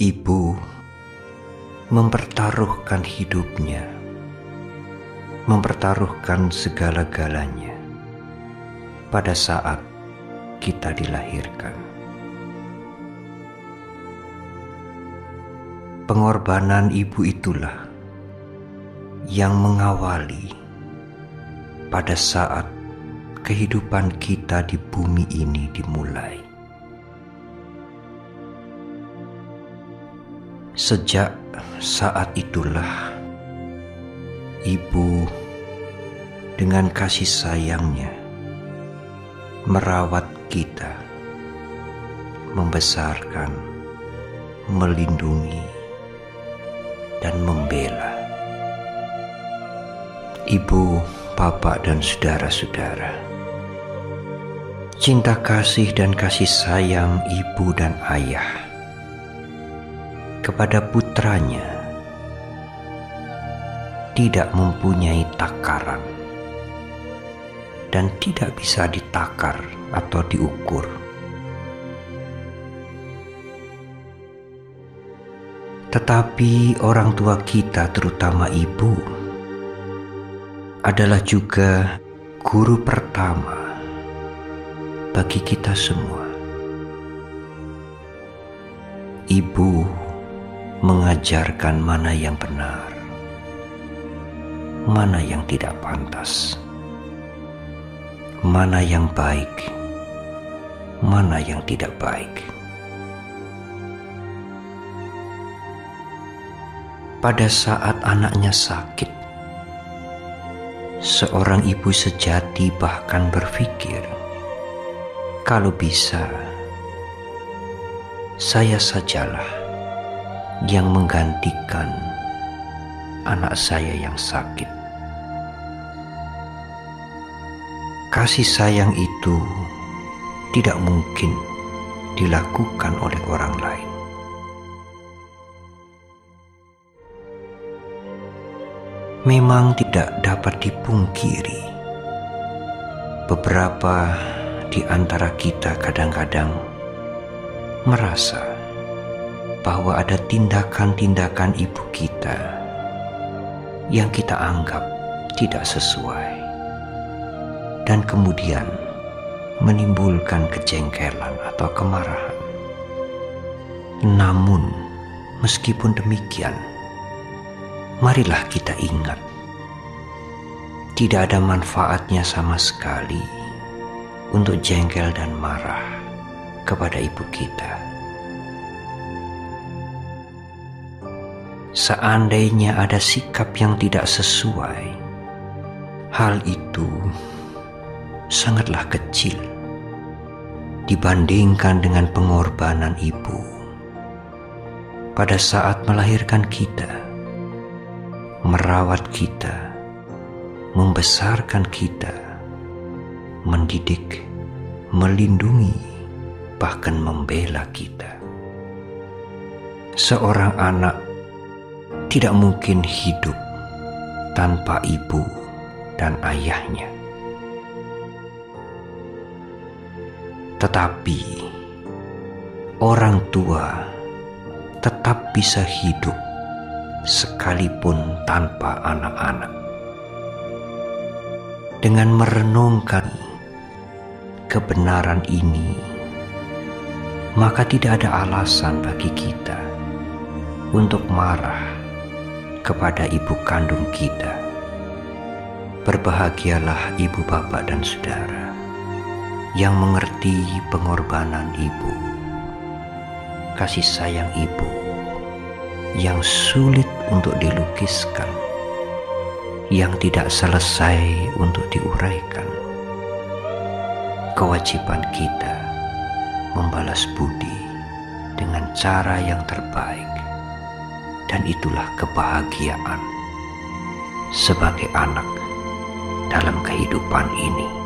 Ibu mempertaruhkan hidupnya, mempertaruhkan segala-galanya pada saat kita dilahirkan. Pengorbanan ibu itulah yang mengawali pada saat kehidupan kita di bumi ini dimulai. Sejak saat itulah ibu dengan kasih sayangnya merawat kita, membesarkan, melindungi, dan membela. Ibu, bapak, dan saudara-saudara, cinta kasih dan kasih sayang ibu dan ayah kepada putranya tidak mempunyai takaran dan tidak bisa ditakar atau diukur. Tetapi orang tua kita, terutama ibu, adalah juga guru pertama bagi kita semua. Ibu mengajarkan mana yang benar, mana yang tidak pantas, mana yang baik, mana yang tidak baik. pada saat anaknya sakit. Seorang ibu sejati bahkan berpikir, kalau bisa, saya sajalah yang menggantikan anak saya yang sakit. Kasih sayang itu tidak mungkin dilakukan oleh orang lain. memang tidak dapat dipungkiri. Beberapa di antara kita kadang-kadang merasa bahwa ada tindakan-tindakan ibu kita yang kita anggap tidak sesuai, dan kemudian menimbulkan kejengkelan atau kemarahan. Namun, meskipun demikian, marilah kita ingat, tidak ada manfaatnya sama sekali untuk jengkel dan marah kepada ibu kita. Seandainya ada sikap yang tidak sesuai, hal itu sangatlah kecil dibandingkan dengan pengorbanan ibu pada saat melahirkan kita merawat kita, membesarkan kita, mendidik, melindungi, bahkan membela kita. Seorang anak tidak mungkin hidup tanpa ibu dan ayahnya. Tetapi orang tua tetap bisa hidup sekalipun tanpa anak-anak. Dengan merenungkan kebenaran ini, maka tidak ada alasan bagi kita untuk marah kepada ibu kandung kita. Berbahagialah ibu bapak dan saudara yang mengerti pengorbanan ibu, kasih sayang ibu yang sulit untuk dilukiskan, yang tidak selesai untuk diuraikan. Kewajiban kita membalas budi dengan cara yang terbaik, dan itulah kebahagiaan sebagai anak dalam kehidupan ini.